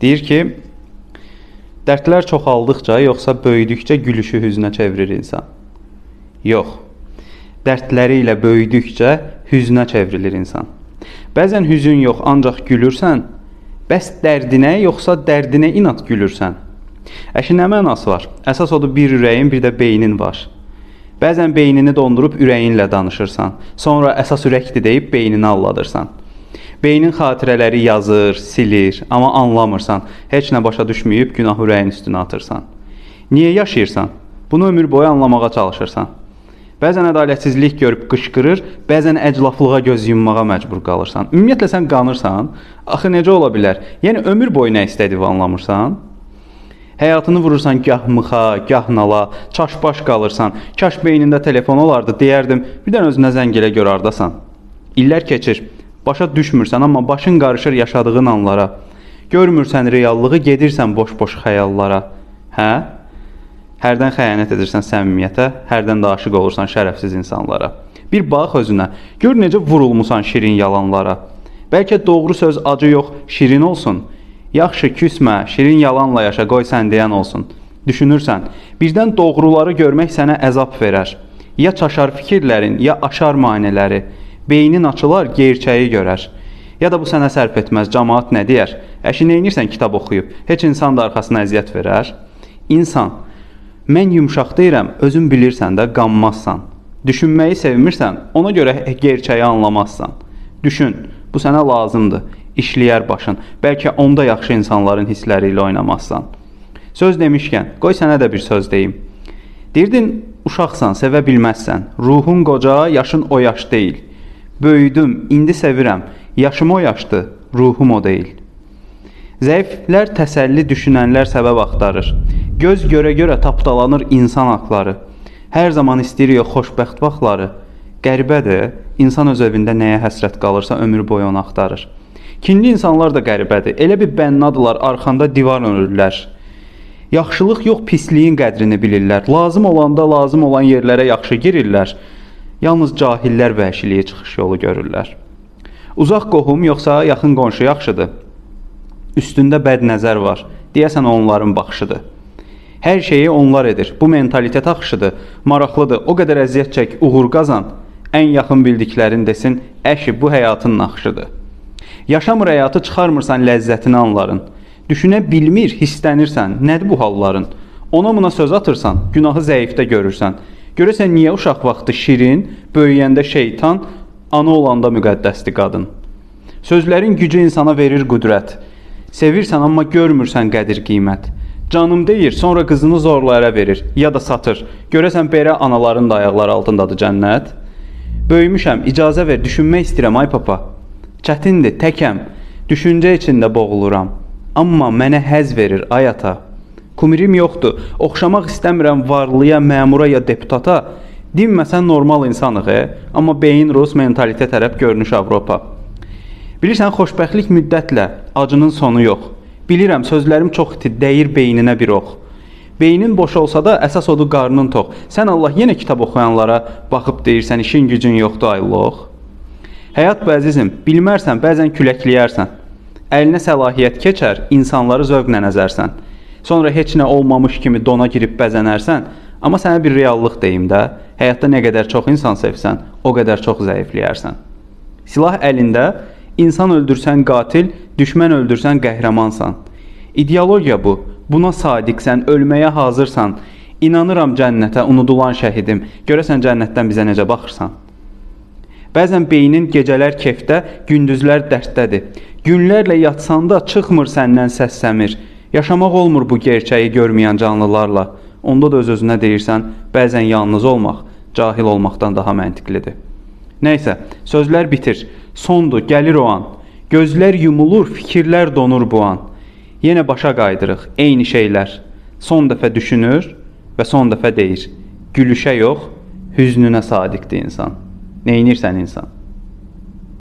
Deyir ki, dərdlər çoxaldıqca yoxsa böyüdükcə gülüşü hüznə çevirir insan? Yox. Dərdləri ilə böyüdükcə hüznə çevrilir insan. Bəzən hüzün yox, ancaq gülürsən. Bəs dərdinə yoxsa dərdinə inat gülürsən? Əşi nə mənası var? Əsas odur bir ürəyin, bir də beynin var. Bəzən beynini dondurub ürəyinlə danışırsan. Sonra əsas ürəkdir deyib beynini alladırsan. Beynin xatirələri yazır, silir, amma anlamırsan. Heç nə başa düşməyib günahı ürəyin üstünə atırsan. Niyə yaşayırsan? Bunu ömür boyu anlamağa çalışırsan. Bəzən ədalətsizlik görüb qışqırır, bəzən əclaflığa göz yummağa məcbur qalırsan. Ümumiyyətlə sən qanırsan. Axı necə ola bilər? Yəni ömür boyu nə istədiyini anlamırsan? Həyatını vurursan gah mıxa, gah nala, çaşbaş qalırsan. Kaş beynində telefon olardı, deyərdim, bir dənə özünə zəng elə gör hardasan. İllər keçir. Başa düşmürsən, amma başın qarışır yaşadığın anlara. Görmürsən reallığı, gedirsən boş-boş xəyallara. Hə? Hərdən xəyanət edirsən səmimiyyətə, hərdən də aşiq olursan şərəfsiz insanlara. Bir bax özünə. Gör necə vurulmusan şirin yalanlara. Bəlkə doğru söz acı yox, şirin olsun. Yaxşı küsmə, şirin yalanla yaşa, qoy sən deyən olsun. Düşünürsən, birdən doğruları görmək sənə əzab verər. Ya çaşar fikirlərin, ya aşar maneələri. Beynin açılar, gerçəyi görər. Ya da bu sənə sərf etməz, cəmaət nə deyər? Əşi neynirsən kitab oxuyub? Heç insan da arxasına əziyyət verər. İnsan, mən yumşaq deyirəm, özün bilirsən də qanmazsan. Düşünməyi sevmirsən, ona görə gerçəyi anlamazsan. Düşün, bu sənə lazımdır işləyər başın. Bəlkə onda yaxşı insanların hissləri ilə oynamazsan. Söz demişkən, qoy sənə də bir söz deyim. Deyirdin, uşaqsan, sevə bilməzsən. Ruhun qoca, yaşın o yaş deyil. Böyüdüm, indi sevirəm. Yaşım o yaşdır, ruhum o deyil. Zəiflər təsəlli düşünənlər səbəb axtarır. Göz görə-görə tapdalanır insan haqları. Hər zaman istəyirik xoşbəxt vaxtları. Qəribədir, insan öz evində nəyə həsrət qalırsa ömür boyu onu axtarır. Kinli insanlar da qəribədir. Elə bir bənnadılar, arxanda divar örürlər. Yaxşılıq yox, pisliyin qədrini bilirlər. Lazım olanda lazım olan yerlərə yaxşı girirlər. Yalnız cahillər vəhşiliyə çıxış yolu görürlər. Uzaq qohum yoxsa yaxın qonşu yaxşıdır. Üstündə bəd nəzər var. Deyəsən onların baxışıdır. Hər şeyi onlar edir. Bu mentalitet axışıdır. Maraqlıdır. O qədər əziyyət çək, uğur qazan. Ən yaxın bildiklərin desin, əşi bu həyatın naxışıdır. Yaşamır həyatı çıxarmırsan ləzzətini anların. Düşünə bilmir, hissənirsən. Nədir bu halların? Ona buna söz atırsan, günahı zəifdə görürsən. Görəsən niyə uşaq vaxtı şirin, böyüyəndə şeytan, ana olanda müqəddəsdir qadın. Sözlərin gücü insana verir qüdrət. Sevirsən amma görmürsən qədir qiymət. Canım deyir, sonra qızını zorla ərə verir ya da satır. Görəsən belə anaların da ayaqları altındadır cənnət. Böyümüşəm, icazə ver, düşünmək istəyirəm ay papa. Çətindir, təkəm, düşüncə içində boğuluram. Amma mənə həz verir ay ata. Kumirim yoxdur. Oxşamaq istəmirəm varlıya, məmura ya deputata. Dinməsən normal insanıq, e? amma beyin rus, mentalitet ərəb, görünüş Avropa. Bilirsən, xoşbəxtlik müddətlə, acının sonu yox. Bilirəm, sözlərim çox itir, dəyir beyninə bir ox. Beynin boş olsa da əsas odur qarnın tox. Sən Allah yenə kitab oxuyanlara baxıb deyirsən, işin gücün yoxdur aylox. Həyat bu əzizim, bilmərsən, bəzən küləkləyərsən. Əlinə səlahiyyət keçər, insanları zövqlə nəzərsən. Sonra heç nə olmamış kimi dona girib bəzənərsən, amma sənə bir reallıq deyim də, həyatda nə qədər çox insan sevsən, o qədər çox zəifləyərsən. Silah əlində, insan öldürsən qatil, düşmən öldürsən qəhrəmansan. İdeologiya bu. Buna sadiqsən, ölməyə hazırsan. İnanıram cənnətə, unudulan şəhidim. Görəsən cənnətdən bizə necə baxırsan? Bəzən beynin gecələr kefdə, gündüzlər dərddədir. Günlərlə yatsanda çıxmır səndən səs-səmir. Yaşamaq olmur bu gerçəyi görməyən canlılarla. Onda da öz-özünə deyirsən, bəzən yalnız olmaq cahil olmaqdan daha məntiqlidir. Nəysə, sözlər bitir. Sondur, gəlir o an. Gözlər yumulur, fikirlər donur bu an. Yenə başa qaydırıq, eyni şeylər. Son dəfə düşünür və son dəfə deyir. Gülüşə yox, hüznünə sadiqdir insan. Neynirsən insan?